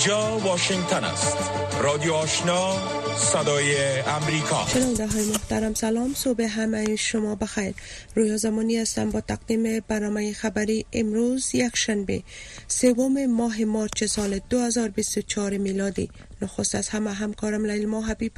اینجا واشنگتن است. رادیو آشنا صدای امریکا. شنونده های محترم سلام. صبح همه شما بخیر. رویا زمانی هستم با تقدیم برنامه خبری امروز یک شنبه سوم ماه مارچ سال 2024 میلادی. نخست از همه همکارم لیل ماه حبیب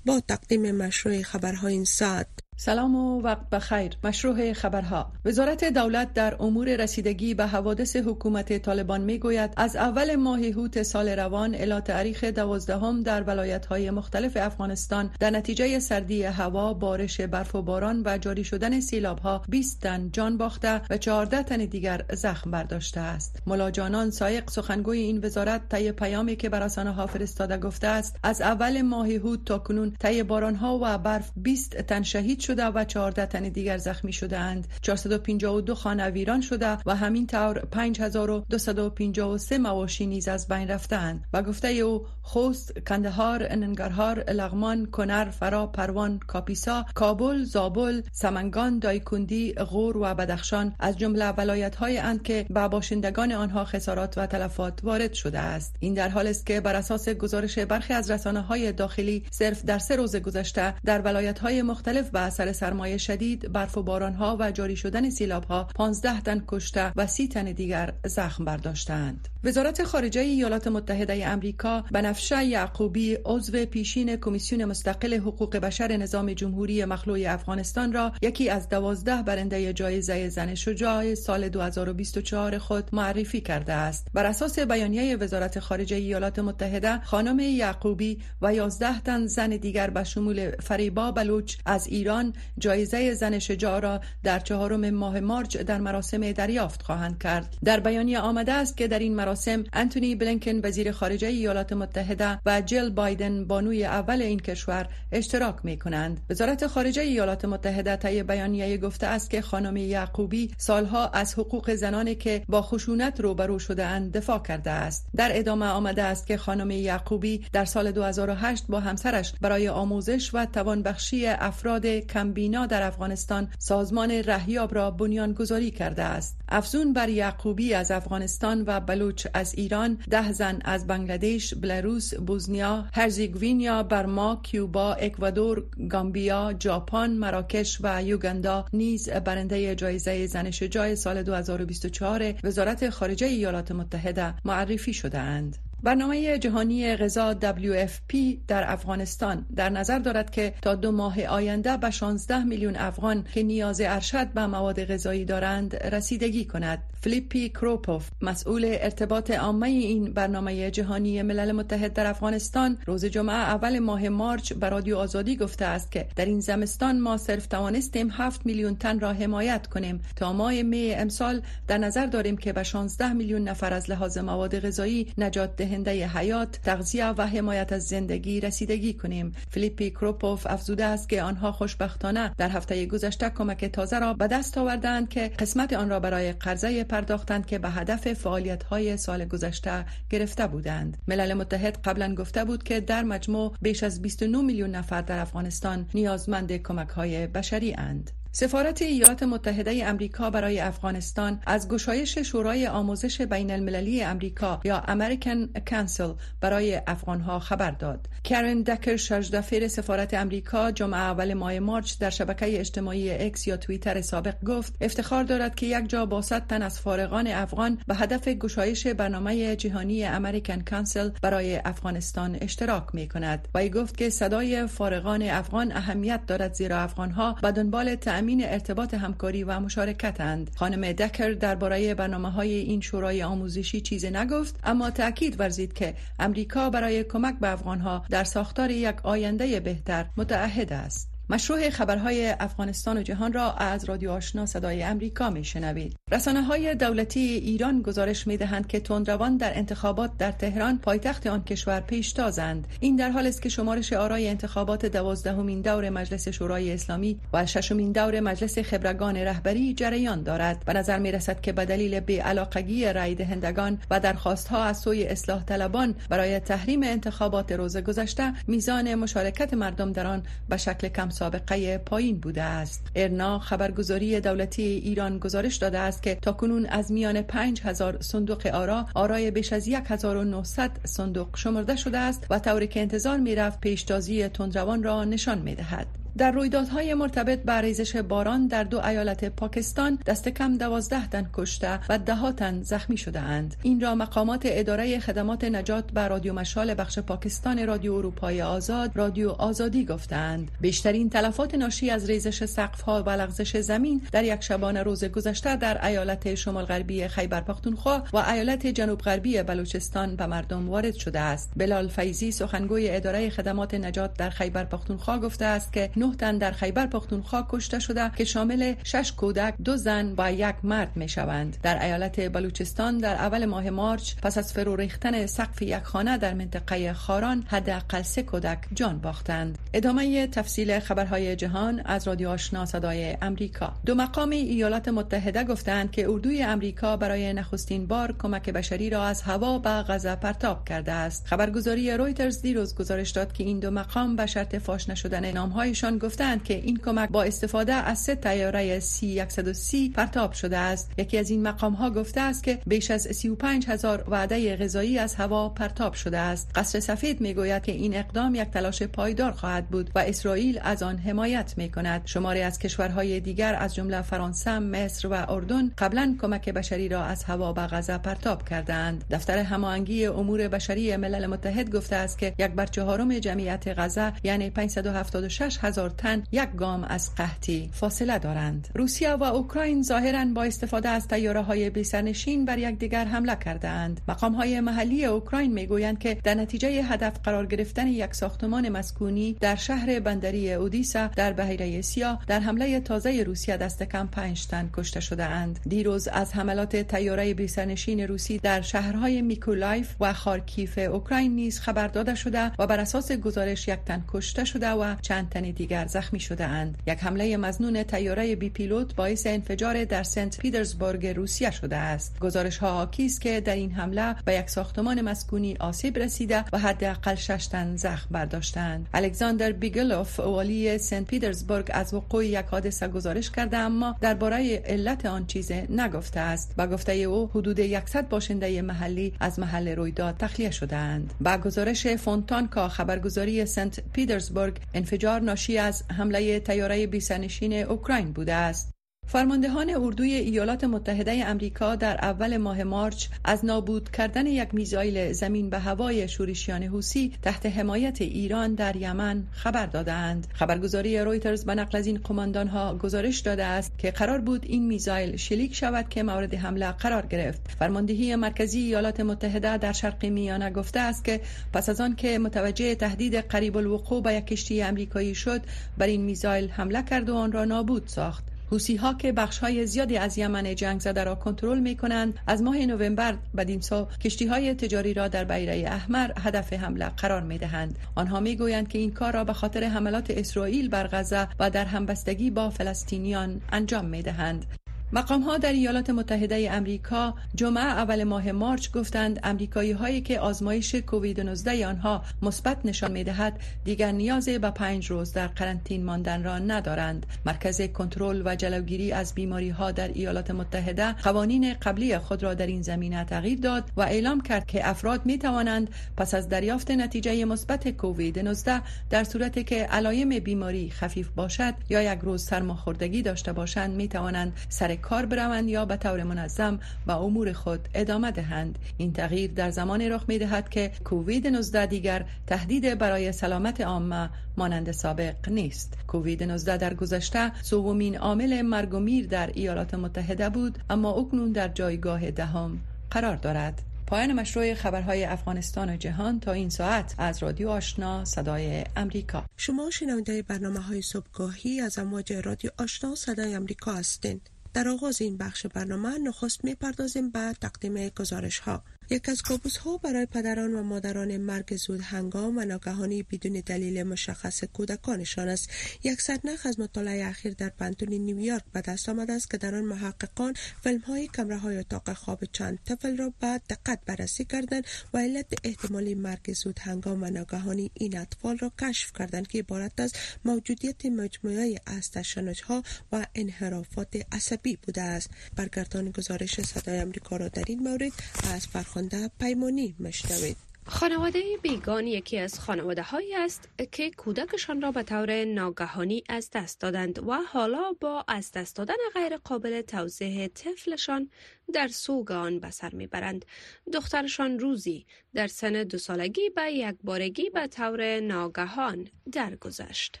با تقدیم مشروع خبرهای این ساعت. سلام و وقت بخیر. مشروع خبرها. وزارت دولت در امور رسیدگی به حوادث حکومت طالبان می گوید از اول ماه هوت سال روان الی تاریخ دوازدهم در ولایت های مختلف افغانستان در نتیجه سردی هوا بارش برف و باران و جاری شدن سیلاب ها 20 تن جان باخته و 14 تن دیگر زخم برداشته است. ملاجانان سایق سخنگوی این وزارت طی پیامی که بر رسانه ها فرستاده گفته است از اول ماه هوت تا کنون طی باران ها و برف 20 تن شهید شده و 14 تن دیگر زخمی شده اند 452 خانه ویران شده و همین طور 5253 مواشی نیز از بین رفتند و گفته او خوست کندهار ننگرهار لغمان کنر فرا پروان کاپیسا کابل زابل سمنگان دایکندی غور و بدخشان از جمله ولایت های اند که به باشندگان آنها خسارات و تلفات وارد شده است. این در حال است که بر اساس گزارش برخی از رسانه های داخلی صرف در سه روز گذشته در ولایت های مختلف به اثر سرمایه شدید برف و باران ها و جاری شدن سیلاب ها 15 تن کشته و 30 تن دیگر زخم برداشتند. وزارت خارجه ایالات متحده امریکا بنفشه یعقوبی عضو پیشین کمیسیون مستقل حقوق بشر نظام جمهوری مخلوع افغانستان را یکی از دوازده برنده جایزه زن شجاع سال 2024 خود معرفی کرده است. بر اساس بیانیه وزارت خارجه ایالات متحده خانم یعقوبی و 11 تن زن دیگر به شمول فریبا بلوچ از ایران جایزه زن شجاع را در چهارم ماه مارچ در مراسم دریافت خواهند کرد. در بیانیه آمده است که در این مراسم انتونی بلینکن وزیر خارجه ایالات متحده و جل بایدن بانوی اول این کشور اشتراک می کنند وزارت خارجه ایالات متحده طی بیانیه گفته است که خانم یعقوبی سالها از حقوق زنانی که با خشونت روبرو شده اند دفاع کرده است. در ادامه آمده است که خانم یعقوبی در سال 2008 با همسرش برای آموزش و توانبخشی افراد کمبینا در افغانستان سازمان رهیاب را بنیان گذاری کرده است. افزون بر یعقوبی از افغانستان و بلوچ از ایران ده زن از بنگلادش بلاروس بوزنیا هرزیگوینیا برما کیوبا اکوادور گامبیا ژاپن مراکش و یوگندا نیز برنده جایزه زن شجاع سال 2024 وزارت خارجه ایالات متحده معرفی شده اند برنامه جهانی غذا WFP در افغانستان در نظر دارد که تا دو ماه آینده به 16 میلیون افغان که نیاز اشد به مواد غذایی دارند رسیدگی کند. فلیپی کروپوف مسئول ارتباط عامه این برنامه جهانی ملل متحد در افغانستان روز جمعه اول ماه مارچ به رادیو آزادی گفته است که در این زمستان ما صرف توانستیم 7 میلیون تن را حمایت کنیم تا ماه می امسال در نظر داریم که به 16 میلیون نفر از لحاظ مواد غذایی نجات دهنده حیات، تغذیه و حمایت از زندگی رسیدگی کنیم. فیلیپی کروپوف افزوده است که آنها خوشبختانه در هفته گذشته کمک تازه را به دست آوردند که قسمت آن را برای قرضه پرداختند که به هدف فعالیت های سال گذشته گرفته بودند. ملل متحد قبلا گفته بود که در مجموع بیش از 29 میلیون نفر در افغانستان نیازمند کمک های بشری اند. سفارت ایالات متحده امریکا برای افغانستان از گشایش شورای آموزش بین المللی امریکا یا American Council برای افغانها خبر داد. کرن دکر شارژدافیر سفارت امریکا جمعه اول ماه مارچ در شبکه اجتماعی اکس یا توییتر سابق گفت افتخار دارد که یک جا با صد تن از فارغان افغان به هدف گشایش برنامه جهانی American Council برای افغانستان اشتراک می کند و گفت که صدای فارغان افغان اهمیت دارد زیرا افغانها به دنبال تأمین ارتباط همکاری و مشارکتند. خانم دکر درباره برنامه های این شورای آموزشی چیزی نگفت اما تاکید ورزید که امریکا برای کمک به افغانها در ساختار یک آینده بهتر متعهد است. مشروع خبرهای افغانستان و جهان را از رادیو آشنا صدای امریکا می شنوید. رسانه های دولتی ایران گزارش می دهند که تندروان در انتخابات در تهران پایتخت آن کشور پیشتازند. این در حال است که شمارش آرای انتخابات دوازدهمین دور مجلس شورای اسلامی و ششمین دور مجلس خبرگان رهبری جریان دارد. به نظر می رسد که به دلیل بی‌علاقگی رای دهندگان و درخواست از سوی اصلاح طلبان برای تحریم انتخابات روز گذشته میزان مشارکت مردم در آن به شکل کم سابقه پایین بوده است. ارنا خبرگزاری دولتی ایران گزارش داده است که تاکنون از میان 5000 صندوق آرا آرای بیش از 1900 صندوق شمرده شده است و طوری که انتظار می‌رفت پیشتازی تندروان را نشان می‌دهد. در رویدادهای مرتبط به ریزش باران در دو ایالت پاکستان دست کم دوازده تن کشته و ده تن زخمی شده اند این را مقامات اداره خدمات نجات به رادیو مشال بخش پاکستان رادیو اروپای آزاد رادیو آزادی گفتند بیشترین تلفات ناشی از ریزش سقف ها و لغزش زمین در یک شبانه روز گذشته در ایالت شمال غربی خیبر پختونخوا و ایالت جنوب غربی بلوچستان به مردم وارد شده است. بلال فیزی سخنگوی اداره خدمات نجات در خیبر پختونخوا گفته است که نه تن در خیبر پختونخوا کشته شده که شامل شش کودک دو زن و یک مرد می شوند در ایالت بلوچستان در اول ماه مارچ پس از فرو ریختن سقف یک خانه در منطقه خاران حداقل سه کودک جان باختند. ادامه تفصیل خبرهای جهان از رادیو آشنا صدای امریکا. دو مقام ایالات متحده گفتند که اردوی امریکا برای نخستین بار کمک بشری را از هوا به غزه پرتاب کرده است. خبرگزاری رویترز دیروز گزارش داد که این دو مقام به شرط فاش نشدن نامهایشان گفتند که این کمک با استفاده از سه تیاره سی 130 پرتاب شده است. یکی از این مقام ها گفته است که بیش از 35 هزار وعده غذایی از هوا پرتاب شده است. قصر سفید می‌گوید که این اقدام یک تلاش پایدار خواهد بود و اسرائیل از آن حمایت می کند شماری از کشورهای دیگر از جمله فرانسه مصر و اردن قبلا کمک بشری را از هوا به غزه پرتاب کردند دفتر هماهنگی امور بشری ملل متحد گفته است که یک بر چهارم جمعیت غزه یعنی 576 هزار تن یک گام از قحطی فاصله دارند. روسیه و اوکراین ظاهرا با استفاده از تیاره های بیسرنشین بر یکدیگر حمله کرده اند مقام های محلی اوکراین می‌گویند که در نتیجه هدف قرار گرفتن یک ساختمان مسکونی در شهر بندری اودیسا در بحیره سیاه در حمله تازه روسیه دست کم پنج تن کشته شده اند دیروز از حملات تیاره بیسرنشین روسی در شهرهای میکولایف و خارکیف اوکراین نیز خبر داده شده و بر اساس گزارش یک تن کشته شده و چند تن دیگر زخمی شده اند. یک حمله مظنون تیاره بی پیلوت باعث انفجار در سنت پیترزبورگ روسیه شده است. گزارش ها حاکی که در این حمله به یک ساختمان مسکونی آسیب رسیده و حداقل شش تن زخم برداشتند. الکساندر بیگلوف والی سنت پیترزبورگ از وقوع یک حادثه گزارش کرده اما درباره علت آن چیز نگفته است. با گفته او حدود 100 باشنده محلی از محل رویداد تخلیه شدند با گزارش فونتانکا خبرگزاری سنت پیترزبورگ انفجار ناشی از حمله تیاره بیسنشین اوکراین بوده است. فرماندهان اردوی ایالات متحده امریکا در اول ماه مارچ از نابود کردن یک میزایل زمین به هوای شورشیان حوسی تحت حمایت ایران در یمن خبر دادند. خبرگزاری رویترز به نقل از این قماندان ها گزارش داده است که قرار بود این میزایل شلیک شود که مورد حمله قرار گرفت. فرماندهی مرکزی ایالات متحده در شرق میانه گفته است که پس از آن که متوجه تهدید قریب الوقوع به یک کشتی امریکایی شد بر این میزایل حمله کرد و آن را نابود ساخت. حوسی ها که بخش های زیادی از یمن جنگ زده را کنترل می کنند از ماه نوامبر بدین سو کشتی های تجاری را در بیره احمر هدف حمله قرار می دهند آنها می گویند که این کار را به خاطر حملات اسرائیل بر غزه و در همبستگی با فلسطینیان انجام می دهند مقام ها در ایالات متحده امریکا جمعه اول ماه مارچ گفتند امریکایی هایی که آزمایش کووید 19 آنها مثبت نشان می دهد دیگر نیاز به پنج روز در قرنطین ماندن را ندارند. مرکز کنترل و جلوگیری از بیماری ها در ایالات متحده قوانین قبلی خود را در این زمینه تغییر داد و اعلام کرد که افراد می توانند پس از دریافت نتیجه مثبت کووید 19 در صورتی که علایم بیماری خفیف باشد یا یک روز سرماخوردگی داشته باشند می توانند سر کار بروند یا به طور منظم به امور خود ادامه دهند. این تغییر در زمان رخ می دهد که کووید 19 دیگر تهدید برای سلامت عامه مانند سابق نیست. کووید 19 در گذشته سومین عامل مرگ و میر در ایالات متحده بود اما اکنون در جایگاه دهم قرار دارد. پایان مشروع خبرهای افغانستان و جهان تا این ساعت از رادیو آشنا صدای امریکا. شما شنونده برنامه های صبحگاهی از امواج رادیو آشنا صدای امریکا هستید در آغاز این بخش برنامه نخست می‌پردازیم به تقدیم گزارش ها یک از کابوس ها برای پدران و مادران مرگ زود هنگام و ناگهانی بدون دلیل مشخص کودکانشان است. یک سرنخ از مطالعه اخیر در پنتون نیویورک به دست آمده است که در آن محققان فیلم های کمره های اتاق خواب چند طفل را به دقت بررسی کردند و علت احتمالی مرگ زود هنگام و ناگهانی این اطفال را کشف کردند که عبارت از موجودیت مجموعه از تشنج ها و انحرافات عصبی بوده است. برگردان گزارش صدای امریکا را در این مورد از فرخنده پیمانی مشنوید خانواده بیگان یکی از خانواده هایی است که کودکشان را به طور ناگهانی از دست دادند و حالا با از دست دادن غیر قابل توضیح طفلشان در سوگ آن به سر می‌برند. دخترشان روزی در سن دو سالگی به یک بارگی به طور ناگهان درگذشت.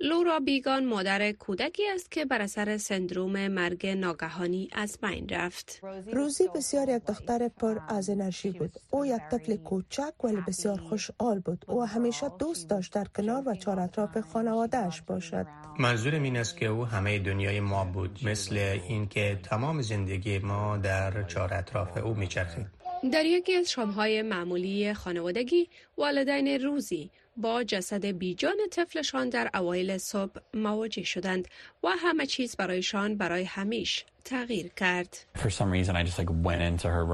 لورا بیگان مادر کودکی است که بر اثر سندروم مرگ ناگهانی از بین رفت. روزی بسیار یک دختر پر از انرژی بود. او یک طفل کوچک ولی بسیار خوشحال بود. او همیشه دوست داشت در کنار و چهار اطراف خانوادهش باشد. منظورم این است که او همه دنیای ما بود مثل اینکه تمام زندگی ما در چهار اطراف او میچرخید. در یکی از شامهای معمولی خانوادگی والدین روزی با جسد بیجان طفلشان در اوایل صبح مواجه شدند و همه چیز برایشان برای همیش تغییر کرد.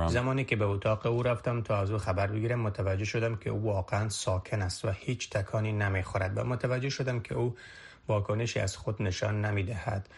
زمانی که به اتاق او رفتم تا از او خبر بگیرم متوجه شدم که او واقعا ساکن است و هیچ تکانی نمی‌خورد و متوجه شدم که او واکنشی از خود نشان نمی‌دهد.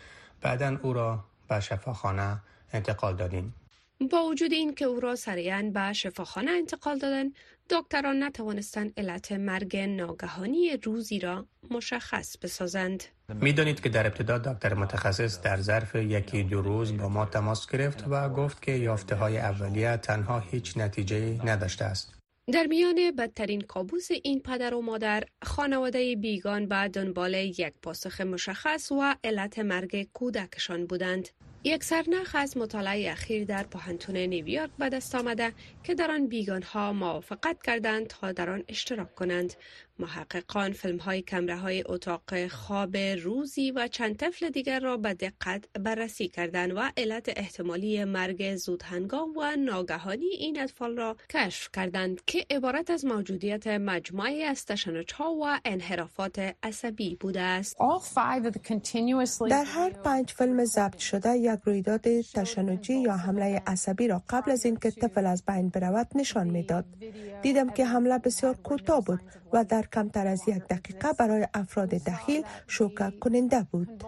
بعدا او را به شفاخانه انتقال دادیم. با وجود این که او را سریعا به شفاخانه انتقال دادن دکتران نتوانستند علت مرگ ناگهانی روزی را مشخص بسازند. می‌دانید که در ابتدا دکتر متخصص در ظرف یکی دو روز با ما تماس گرفت و گفت که یافته های اولیه تنها هیچ نتیجه نداشته است. در میان بدترین کابوس این پدر و مادر خانواده بیگان به دنبال یک پاسخ مشخص و علت مرگ کودکشان بودند. یک سرنخ از مطالعه اخیر در پاهنتون نیویورک به دست آمده که در آن بیگان ها موافقت کردند تا در آن اشتراک کنند. محققان فیلم های کمره های اتاق خواب روزی و چند طفل دیگر را به دقت بررسی کردند و علت احتمالی مرگ زود هنگام و ناگهانی این اطفال را کشف کردند که عبارت از موجودیت مجموعی از تشنج ها و انحرافات عصبی بوده است. در هر پنج فیلم ضبط شده یک رویداد تشنجی یا حمله عصبی را قبل از اینکه طفل از بین برود نشان می‌داد. دیدم که حمله بسیار کوتاه بود و در کمتر از یک دقیقه برای افراد دخیل شوکه کننده بود.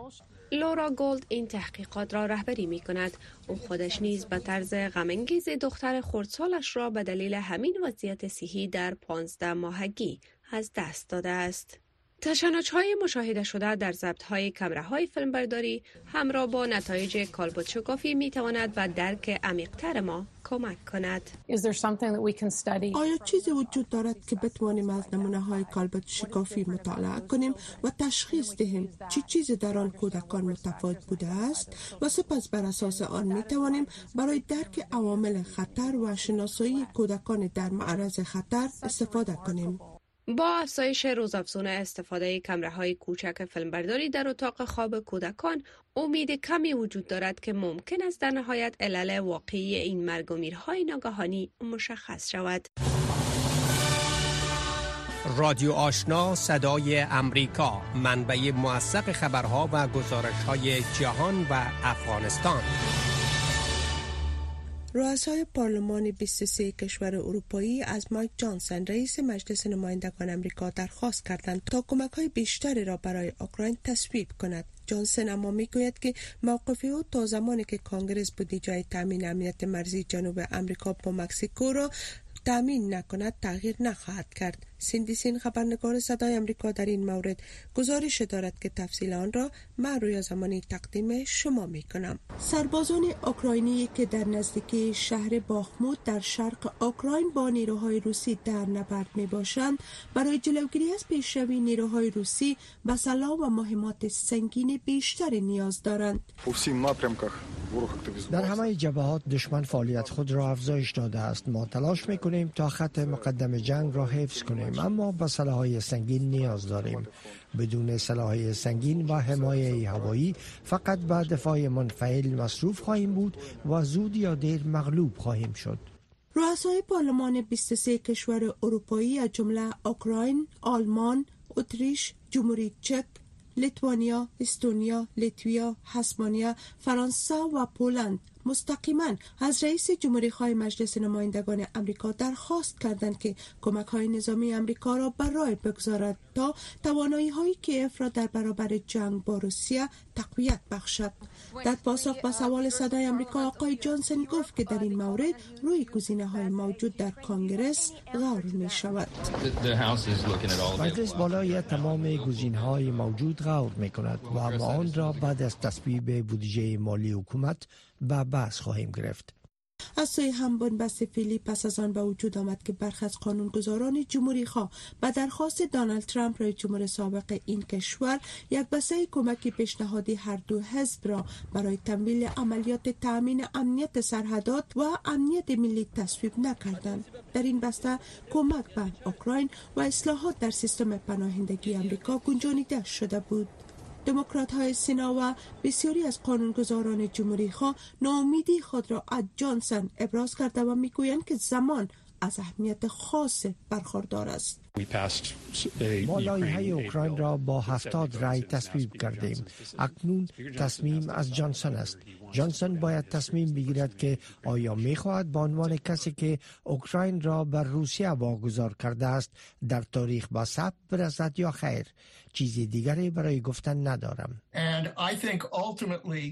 لورا گولد این تحقیقات را رهبری می کند. او خودش نیز به طرز غمانگیز دختر خردسالش را به دلیل همین وضعیت صحی در پانزده ماهگی از دست داده است. تشنج های مشاهده شده در ضبط های کمره های فیلمبرداری همراه با نتایج شکافی می تواند و درک عمیقتر ما کمک کند. آیا چیزی وجود دارد که بتوانیم از نمونه های شکافی مطالعه کنیم و تشخیص دهیم چی چیزی در آن کودکان متفاوت بوده است و سپس بر اساس آن می توانیم برای درک عوامل خطر و شناسایی کودکان در معرض خطر استفاده کنیم. با افزایش روزافزون استفاده کمره های کوچک فیلمبرداری در اتاق خواب کودکان امید کمی وجود دارد که ممکن است در نهایت علل واقعی این مرگ و میرهای ناگهانی مشخص شود. رادیو آشنا صدای امریکا منبع موثق خبرها و گزارش های جهان و افغانستان رؤسای پارلمان 23 کشور اروپایی از مایک جانسن رئیس مجلس نمایندگان امریکا درخواست کردند تا کمک های بیشتری را برای اوکراین تصویب کند. جانسن اما می‌گوید که موقف او تا زمانی که کانگرس بودجه تامین امنیت مرزی جنوب امریکا با مکزیکو را تامین نکند تغییر نخواهد کرد. سین خبرنگار صدای امریکا در این مورد گزارش دارد که تفصیل آن را من روی زمانی تقدیم شما می کنم سربازان اوکراینی که در نزدیکی شهر باخمود در شرق اوکراین با نیروهای روسی در نبرد می باشند برای جلوگیری از پیشروی نیروهای روسی به سلاح و مهمات سنگین بیشتری نیاز دارند. در همه جبهات دشمن فعالیت خود را افزایش داده است. ما تلاش می کنیم تا خط مقدم جنگ را حفظ کنیم. اما با سلاحهای سنگین نیاز داریم. بدون سلاحهای سنگین و حمایه هوایی فقط به دفاع منفعل مصروف خواهیم بود و زود یا دیر مغلوب خواهیم شد. رؤسای پارلمان 23 کشور اروپایی از جمله اوکراین، آلمان، اتریش، جمهوری چک، لیتوانیا، استونیا، لیتویا، هسپانیا، فرانسه و پولند مستقیما از رئیس جمهوری خواهی مجلس نمایندگان امریکا درخواست کردند که کمک های نظامی امریکا را برای بگذارد تا توانایی های کیف را در برابر جنگ با روسیه تقویت بخشد. در پاسخ به سوال صدای امریکا آقای جانسن گفت که در این مورد روی گزینه های موجود در کانگرس غور می شود مجلس بالای تمام گزینه های موجود غور می کند و ما آن را بعد از تصویب بودجه مالی حکومت به بحث خواهیم گرفت. از سوی هم بنبست فیلی پس از آن به وجود آمد که برخی از قانونگذاران جمهوری خواه به درخواست دانالد ترامپ رئیس جمهور سابق این کشور یک بسته کمکی پیشنهادی هر دو حزب را برای تمویل عملیات تأمین امنیت سرحدات و امنیت ملی تصویب نکردند. در این بسته کمک به اوکراین و اصلاحات در سیستم پناهندگی امریکا گنجانیده شده بود. دموکرات های سینا و بسیاری از قانونگذاران جمهوری خواه ناامیدی خود را از جانسن ابراز کرده و می‌گویند که زمان از اهمیت خاص برخوردار است. ما لایحه اوکراین را با هفتاد رای تصویب کردیم. اکنون تصمیم از جانسون است. جانسون باید تصمیم بگیرد که آیا می خواهد به عنوان کسی که اوکراین را بر روسیه واگذار کرده است در تاریخ با ثبت برسد یا خیر؟ چیزی دیگری برای گفتن ندارم.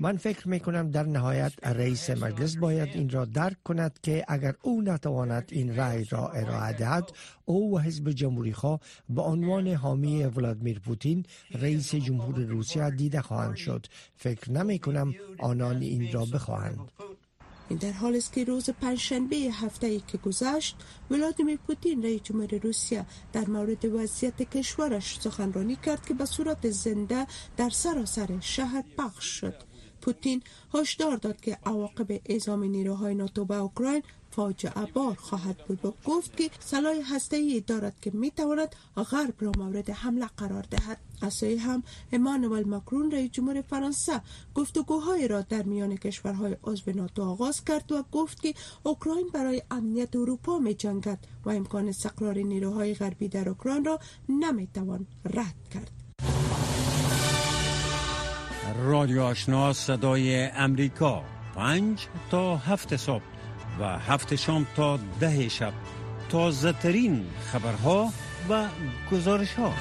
من فکر می کنم در نهایت رئیس مجلس باید این را درک کند که اگر او نتواند این رای را ارائه دهد او و حزب جمهوری خواه به عنوان حامی ولادیمیر پوتین رئیس جمهور روسیه دیده خواهند شد. فکر نمی کنم آنان این را بخواهند. این در حال است که روز پنجشنبه هفته ای که گذشت ولادیمیر پوتین رئیس جمهور روسیه در مورد وضعیت کشورش سخنرانی کرد که به صورت زنده در سراسر شهر پخش شد. پوتین هشدار داد که عواقب اعزام نیروهای ناتو به اوکراین فاجعه بار خواهد بود و گفت که سلاح هسته ای دارد که می تواند غرب را مورد حمله قرار دهد. از هم امانوئل ماکرون رئیس جمهور فرانسه گفتگوهای را در میان کشورهای عضو ناتو آغاز کرد و گفت که اوکراین برای امنیت اروپا می جنگد و امکان استقرار نیروهای غربی در اوکراین را نمی توان رد کرد. رادیو آشنا صدای امریکا. پنج تا هفت صبح و هفت شام تا ده شب. تازه ترین خبرها و گزارش ها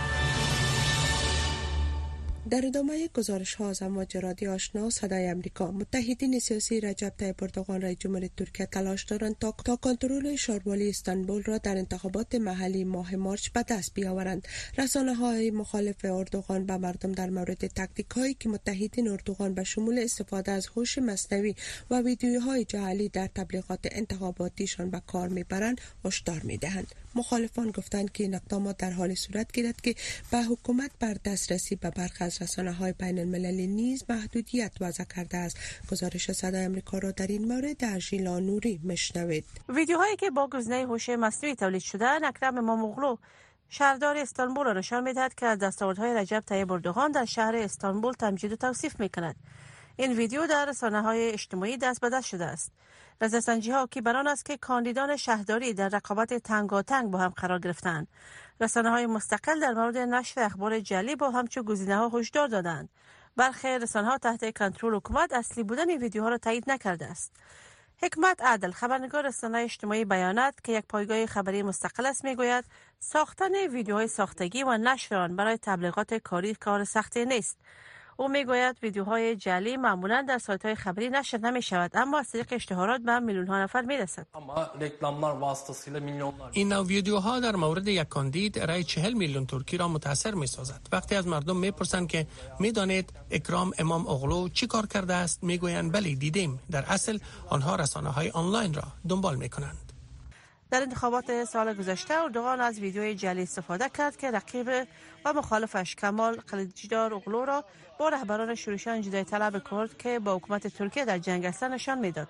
در ادامه گزارش ها از امواج رادیو آشنا صدای امریکا. متحدین سیاسی رجب طیب اردوغان رئیس جمهور ترکیه تلاش دارند تا تا کنترل شاروالی استانبول را در انتخابات محلی ماه مارچ به دست بیاورند. رسانه های مخالف اردوغان به مردم در مورد تکتیک هایی که متحدین اردوغان به شمول استفاده از هوش مصنوعی و ویدیوهای جعلی در تبلیغات انتخاباتیشان به کار می‌برند هشدار می‌دهند. مخالفان گفتند که این اقدامات در حال صورت گیرد که به حکومت بر دسترسی به برخی از رسانه های بین المللی نیز محدودیت وضع کرده است. گزارش صدای امریکا را در این مورد در ژیلا نوری مشنوید ویدیوهایی که با گزینه هوش مصنوعی تولید شده اکرم اماموغلو شهردار استانبول را نشان می‌دهد که از دستاوردهای رجب طیب اردوغان در شهر استانبول تمجید و توصیف می کند این ویدیو در رسانه های اجتماعی دست به دست شده است. نظرسنجی ها که بران است که کاندیدان شهرداری در رقابت تنگاتنگ با هم قرار گرفتند رسانه های مستقل در مورد نشر اخبار جلی با همچو گزینه ها هشدار دادند. برخی رسانه ها تحت کنترل حکومت اصلی بودن این ویدیوها را تایید نکرده است. حکمت عدل خبرنگار رسانه اجتماعی بیانات که یک پایگاه خبری مستقل است می‌گوید ساختن ویدیوهای ساختگی و نشر آن برای تبلیغات کاری کار سختی نیست. او می‌گوید ویدیوهای جعلی معمولا در سایت های خبری نشر نمی شود اما از طریق اشتهارات به میلیون ها نفر می رسد این نوع ویدیوها در مورد یک کاندید رای چهل میلیون ترکی را متاثر می سازد وقتی از مردم می پرسند که می دانید اکرام امام اغلو چی کار کرده است می گویند بله دیدیم. در اصل آنها رسانه های آنلاین را دنبال می کنند در انتخابات سال گذشته اردوغان از ویدیوی جلی استفاده کرد که رقیب و مخالفش کمال قلیجدار اغلو را با رهبران شورشان جدای طلب کرد که با حکومت ترکیه در جنگ هستند نشان می‌داد.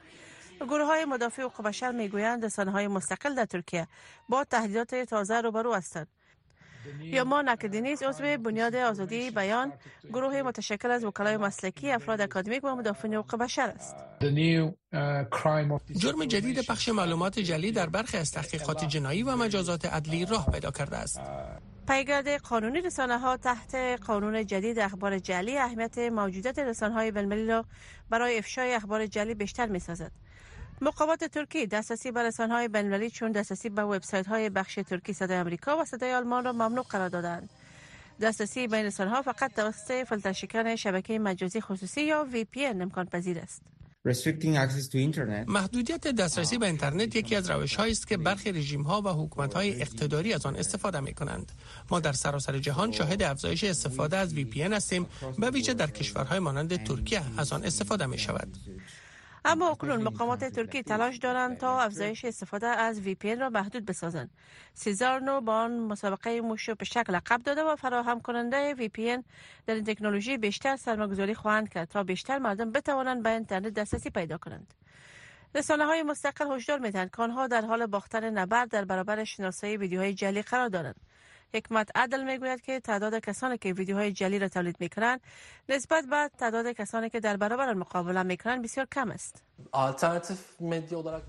گروه های مدافع حقوق بشر می‌گویند رسانه های مستقل در ترکیه با تهدیدات تازه روبرو هستند. یا ما نکدینیز عضو بنیاد آزادی بیان گروه متشکل از وکلای مسلکی افراد اکادمیک و مدافعین حقوق بشر است. جرم جدید پخش معلومات جلی در برخی از تحقیقات جنایی و مجازات عدلی راه پیدا کرده است. پیگرد قانونی رسانه ها تحت قانون جدید اخبار جلی اهمیت موجودیت رسانه های را برای افشای اخبار جلی بیشتر می سازد. مقامات ترکی دسترسی به رسانه های بین چون دسترسی به وبسایت های بخش ترکی صدای آمریکا و صدای آلمان را ممنوع قرار دادند. دسترسی بین رسانه ها فقط توسط فیلتر شکن شبکه مجازی خصوصی یا VPN امکان پذیر است. محدودیت دسترسی به اینترنت یکی از روش است که برخی رژیم ها و حکومت های اقتداری از آن استفاده می کنند. ما در سراسر جهان شاهد افزایش استفاده از VPN هستیم به ویژه در کشورهای مانند ترکیه از آن استفاده می شود. اما اکنون مقامات ترکی تلاش دارند تا افزایش استفاده از وی پی را محدود بسازند. سیزارنو با آن مسابقه موشو به شکل لقب داده و فراهم کننده وی پی در این تکنولوژی بیشتر سرمایه‌گذاری خواهند کرد تا بیشتر مردم بتوانند به اینترنت دسترسی پیدا کنند. رسانه های مستقل هشدار می‌دهند که آنها در حال باختن نبرد در برابر شناسایی ویدیوهای جعلی قرار دارند. حکمت عدل می‌گوید که تعداد کسانی که ویدیوهای جلی را تولید می‌کنند نسبت به تعداد کسانی که در برابر مقابله می‌کنند بسیار کم است.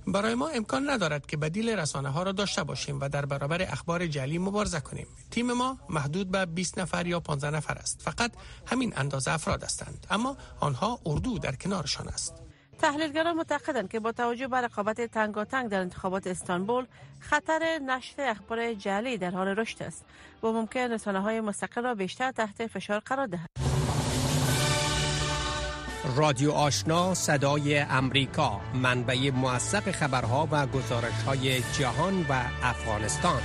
برای ما امکان ندارد که بدیل رسانه ها را داشته باشیم و در برابر اخبار جلی مبارزه کنیم. تیم ما محدود به 20 نفر یا 15 نفر است. فقط همین اندازه افراد هستند. اما آنها اردو در کنارشان است. تحلیلگران معتقدند که با توجه به رقابت تنگاتنگ در انتخابات استانبول خطر نشر اخبار جعلی در حال رشد است و ممکن رسانه های مستقل را بیشتر تحت فشار قرار دهد. رادیو آشنا صدای امریکا منبع موثق خبرها و گزارش های جهان و افغانستان.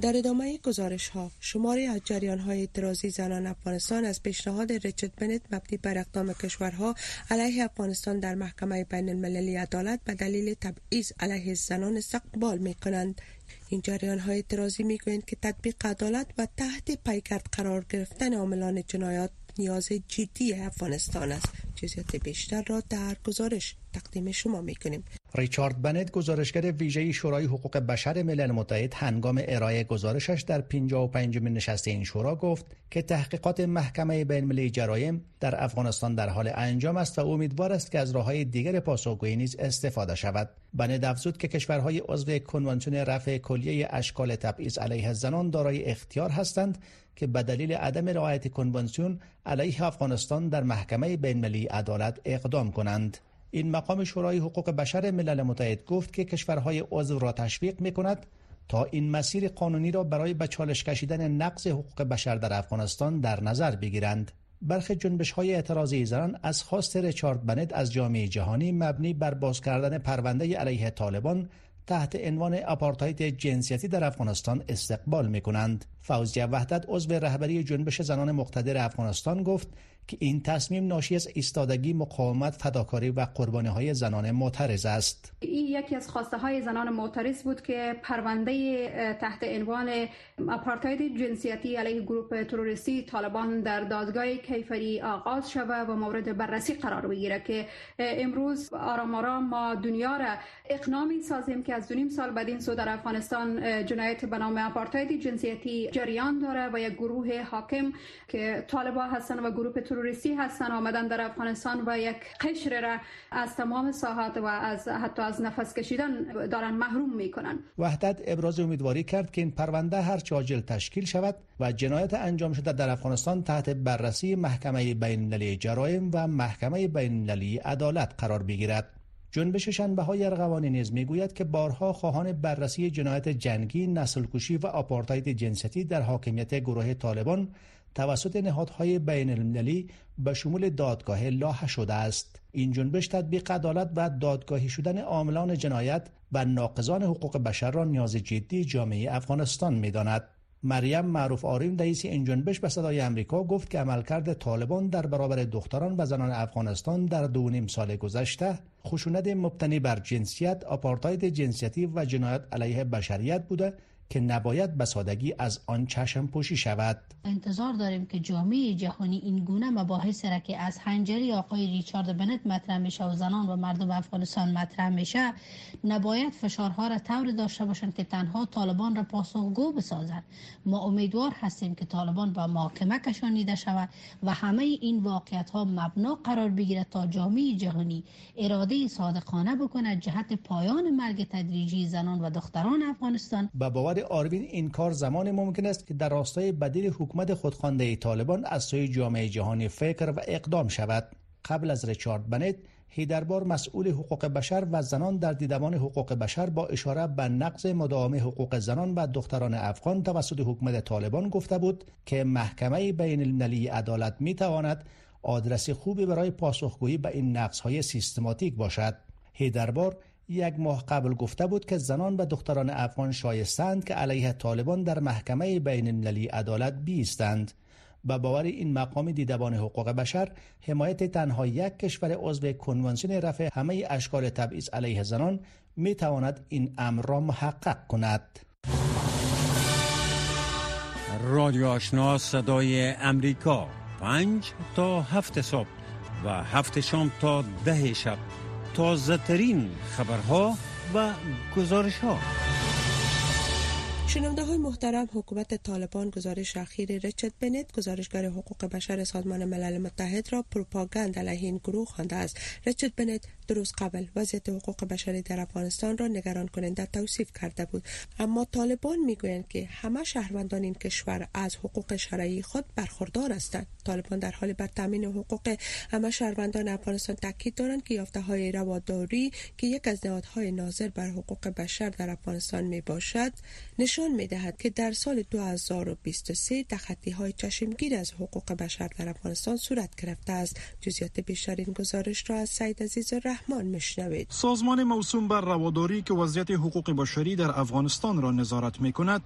در ادامه گزارش ها شماری از جریان های اعتراضی زنان افغانستان از پیشنهاد ریچارد بنت مبنی بر اقدام کشورها علیه افغانستان در محکمه بین المللی عدالت به دلیل تبعیض علیه زنان استقبال می کنند این جریان های اعتراضی می گویند که تطبیق عدالت و تحت پیکرد قرار گرفتن عاملان جنایات نیاز جدی افغانستان است. جزئیات بیشتر را در گزارش تقدیم شما می کنیم ریچارد بنت گزارشگر ویژه شورای حقوق بشر ملل متحد هنگام ارائه گزارشش در 55 من نشست این شورا گفت که تحقیقات محکمه بین المللی جرایم در افغانستان در حال انجام است و امیدوار است که از راههای دیگر پاسخگویی نیز استفاده شود. بنت افزود که کشورهای عضو کنوانسیون رفع کلیه اشکال تبعیض علیه زنان دارای اختیار هستند که به دلیل عدم رعایت کنوانسیون علیه افغانستان در محکمه بین المللی عدالت اقدام کنند این مقام شورای حقوق بشر ملل متحد گفت که کشورهای عضو را تشویق می کند تا این مسیر قانونی را برای به چالش کشیدن نقض حقوق بشر در افغانستان در نظر بگیرند. برخی جنبش های اعتراضی زنان از خواست ریچارد بنت از جامعه جهانی مبنی بر باز کردن پرونده علیه طالبان تحت عنوان آپارتاید جنسیتی در افغانستان استقبال می کنند. فوزیه وحدت عضو رهبری جنبش زنان مقتدر افغانستان گفت که این تصمیم ناشی از ایستادگی مقاومت فداکاری و قربانی های زنان معترض است. این یکی از خواسته های زنان معترض بود که پرونده تحت عنوان اپارتاید جنسیتی علیه گروه تروریستی طالبان در دادگاه کیفری آغاز شود و مورد بررسی قرار بگیره که امروز آرام آرام ما دنیا را اقناع می سازیم که از دو سال بعد این سو در افغانستان جنایت به نام اپارتاید جنسیتی جریان داره و یک گروه حاکم که طالبان هستن و گروه تروریستی هستن آمدن در افغانستان و یک قشر را از تمام ساحات و از حتی از نفس کشیدن دارن محروم می‌کنن. وحدت ابراز امیدواری کرد که این پرونده هر عاجل تشکیل شود و جنایت انجام شده در افغانستان تحت بررسی محکمه بین المللی جرایم و محکمه بین المللی عدالت قرار بگیرد. جنبش شنبه های ارغوانی نیز می‌گوید که بارها خواهان بررسی جنایت جنگی، نسل کشی و آپارتاید جنسیتی در حاکمیت گروه طالبان توسط نهادهای بین المللی به شمول دادگاه لاح شده است. این جنبش تطبیق عدالت و دادگاهی شدن عاملان جنایت و ناقضان حقوق بشر را نیاز جدی جامعه افغانستان می‌داند. مریم معروف آریم رئیس این جنبش به صدای امریکا گفت که عملکرد طالبان در برابر دختران و زنان افغانستان در دو نیم سال گذشته خشونت مبتنی بر جنسیت، آپارتاید جنسیتی و جنایت علیه بشریت بوده که نباید به سادگی از آن چشم پوشی شود. انتظار داریم که جامعه جهانی این گونه مباحث را که از حنجری آقای ریچارد بنت مطرح میشه و زنان و مردم افغانستان مطرح میشه نباید فشارها را طور داشته باشند که تنها طالبان را پاسخگو بسازند. ما امیدوار هستیم که طالبان به محاکمه کشانیده شود و همه این واقعیت ها مبنا قرار بگیرد تا جامعه جهانی اراده صادقانه بکند جهت پایان مرگ تدریجی زنان و دختران افغانستان. به باور آروین این کار زمان ممکن است که در راستای بدیل حکومت خودخوانده طالبان از سوی جامعه جهانی فکر و اقدام شود قبل از ریچارد بنت هیدربار مسئول حقوق بشر و زنان در دیدمان حقوق بشر با اشاره به نقض مداوم حقوق زنان و دختران افغان توسط حکومت طالبان گفته بود که محکمه بین المللی عدالت می تواند آدرس خوبی برای پاسخگویی به این نقص های سیستماتیک باشد. هیدربار یک ماه قبل گفته بود که زنان و دختران افغان شایستند که علیه طالبان در محکمه بین المللی عدالت بیستند. به باور این مقام دیدبان حقوق بشر حمایت تنها یک کشور عضو کنوانسیون رفع همه اشکال تبعیض علیه زنان می تواند این امر را محقق کند. رادیو آشنا صدای امریکا. پنج تا هفت صبح و هفت شام تا ده شب. تازه ترین خبرها و گزارش ها شنونده های محترم حکومت طالبان گزارش اخیر ریچارد بنت گزارشگر حقوق بشر سازمان ملل متحد را پروپاگاند علیه این گروه خوانده است. ریچارد بنت دو روز قبل وضعیت حقوق بشری در افغانستان را نگران کننده توصیف کرده بود. اما طالبان می‌گویند که همه شهروندان این کشور از حقوق شرعی خود برخوردار هستند. طالبان در حال بر تامین حقوق همه شهروندان افغانستان تاکید دارند که یافته های رواداری که یک از نهادهای ناظر بر حقوق بشر در افغانستان می باشد نشان می دهد که در سال 2023 تخطی های چشمگیر از حقوق بشر در افغانستان صورت گرفته است جزئیات بیشتر این گزارش را از سید عزیز رحمان مشنوید سازمان موسوم بر رواداری که وضعیت حقوق بشری در افغانستان را نظارت می کند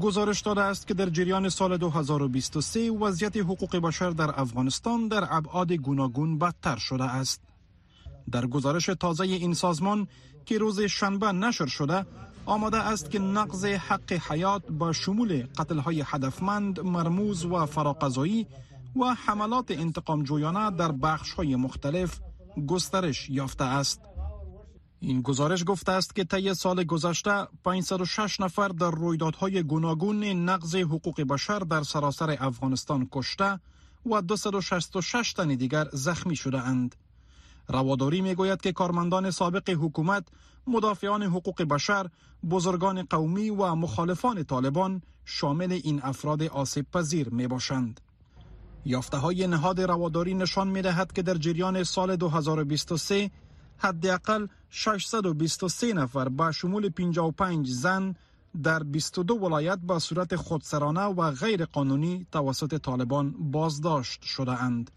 گزارش داده است که در جریان سال 2023 وضعیت حقوق بشر در افغانستان در ابعاد گوناگون بدتر شده است. در گزارش تازه این سازمان که روز شنبه نشر شده آماده است که نقض حق حیات با شمول های هدفمند مرموز و فراقضایی و حملات انتقام جویانه در بخش های مختلف گسترش یافته است. این گزارش گفته است که طی سال گذشته 506 نفر در رویدادهای گوناگون نقض حقوق بشر در سراسر افغانستان کشته و 266 تن دیگر زخمی شده اند. رواداری می گوید که کارمندان سابق حکومت، مدافعان حقوق بشر، بزرگان قومی و مخالفان طالبان شامل این افراد آسیب پذیر می باشند. یافته های نهاد رواداری نشان می دهد که در جریان سال 2023 حداقل 623 نفر با شمول 55 زن در 22 ولایت با صورت خودسرانه و غیر قانونی توسط طالبان بازداشت شده اند.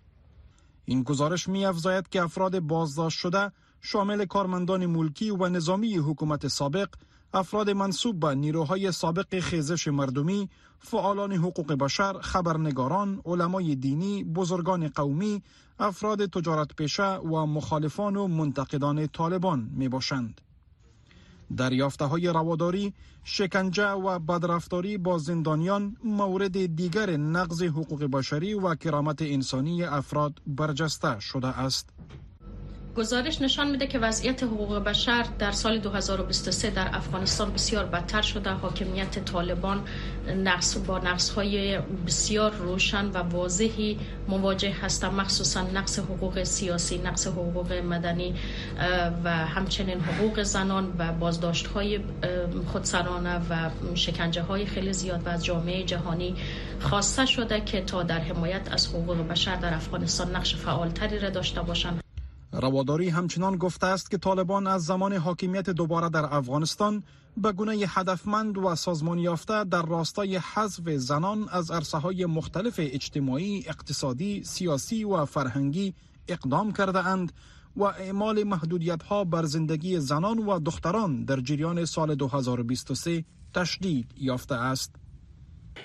این گزارش می افزاید که افراد بازداشت شده شامل کارمندان ملکی و نظامی حکومت سابق، افراد منصوب به نیروهای سابق خیزش مردمی، فعالان حقوق بشر، خبرنگاران، علمای دینی، بزرگان قومی، افراد تجارت پیشه و مخالفان و منتقدان طالبان می باشند. دریافته های رواداری، شکنجه و بدرفتاری با زندانیان مورد دیگر نقض حقوق بشری و کرامت انسانی افراد برجسته شده است. گزارش نشان میده که وضعیت حقوق بشر در سال 2023 در افغانستان بسیار بدتر شده. حاکمیت طالبان نقص با نقص های بسیار روشن و واضحی مواجه هستند مخصوصا نقص حقوق سیاسی نقص حقوق مدنی و همچنین حقوق زنان و بازداشت های خودسرانه و شکنجه های خیلی زیاد و از جامعه جهانی خواسته شده که تا در حمایت از حقوق بشر در افغانستان نقش فعالتری را داشته باشند. رواداری همچنان گفته است که طالبان از زمان حاکمیت دوباره در افغانستان به گونه هدفمند و سازمان یافته در راستای حذف زنان از عرصه های مختلف اجتماعی، اقتصادی، سیاسی و فرهنگی اقدام کرده اند و اعمال محدودیت ها بر زندگی زنان و دختران در جریان سال 2023 تشدید یافته است.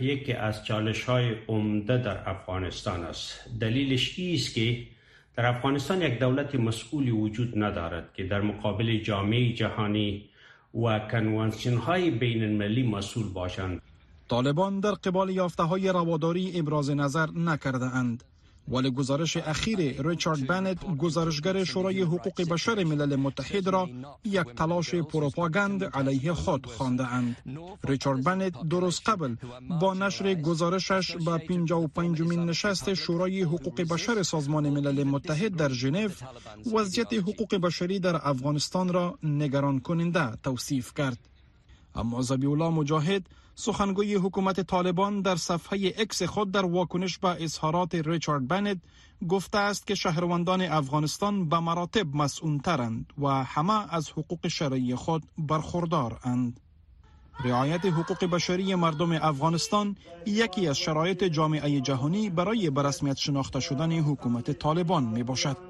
یکی از چالش های عمده در افغانستان است. دلیلش است که در افغانستان یک دولت مسئولی وجود ندارد که در مقابل جامعه جهانی و کنوانسیون های بین المللی مسئول باشند. طالبان در قبال یافته های رواداری ابراز نظر نکرده اند ولی گزارش اخیر ریچارد بنت گزارشگر شورای حقوق بشر ملل متحد را یک تلاش پروپاگاند علیه خود خوانده اند. ریچارد بنت درست قبل با نشر گزارشش به 55 مین نشست شورای حقوق بشر سازمان ملل متحد در ژنو وضعیت حقوق بشری در افغانستان را نگران کننده توصیف کرد. اما زبیولا مجاهد سخنگوی حکومت طالبان در صفحه اکس خود در واکنش به اظهارات ریچارد بنت گفته است که شهروندان افغانستان به مراتب مسئولترند و همه از حقوق شرعی خود برخوردارند. رعایت حقوق بشری مردم افغانستان یکی از شرایط جامعه جهانی برای برسمیت شناخته شدن حکومت طالبان می باشد.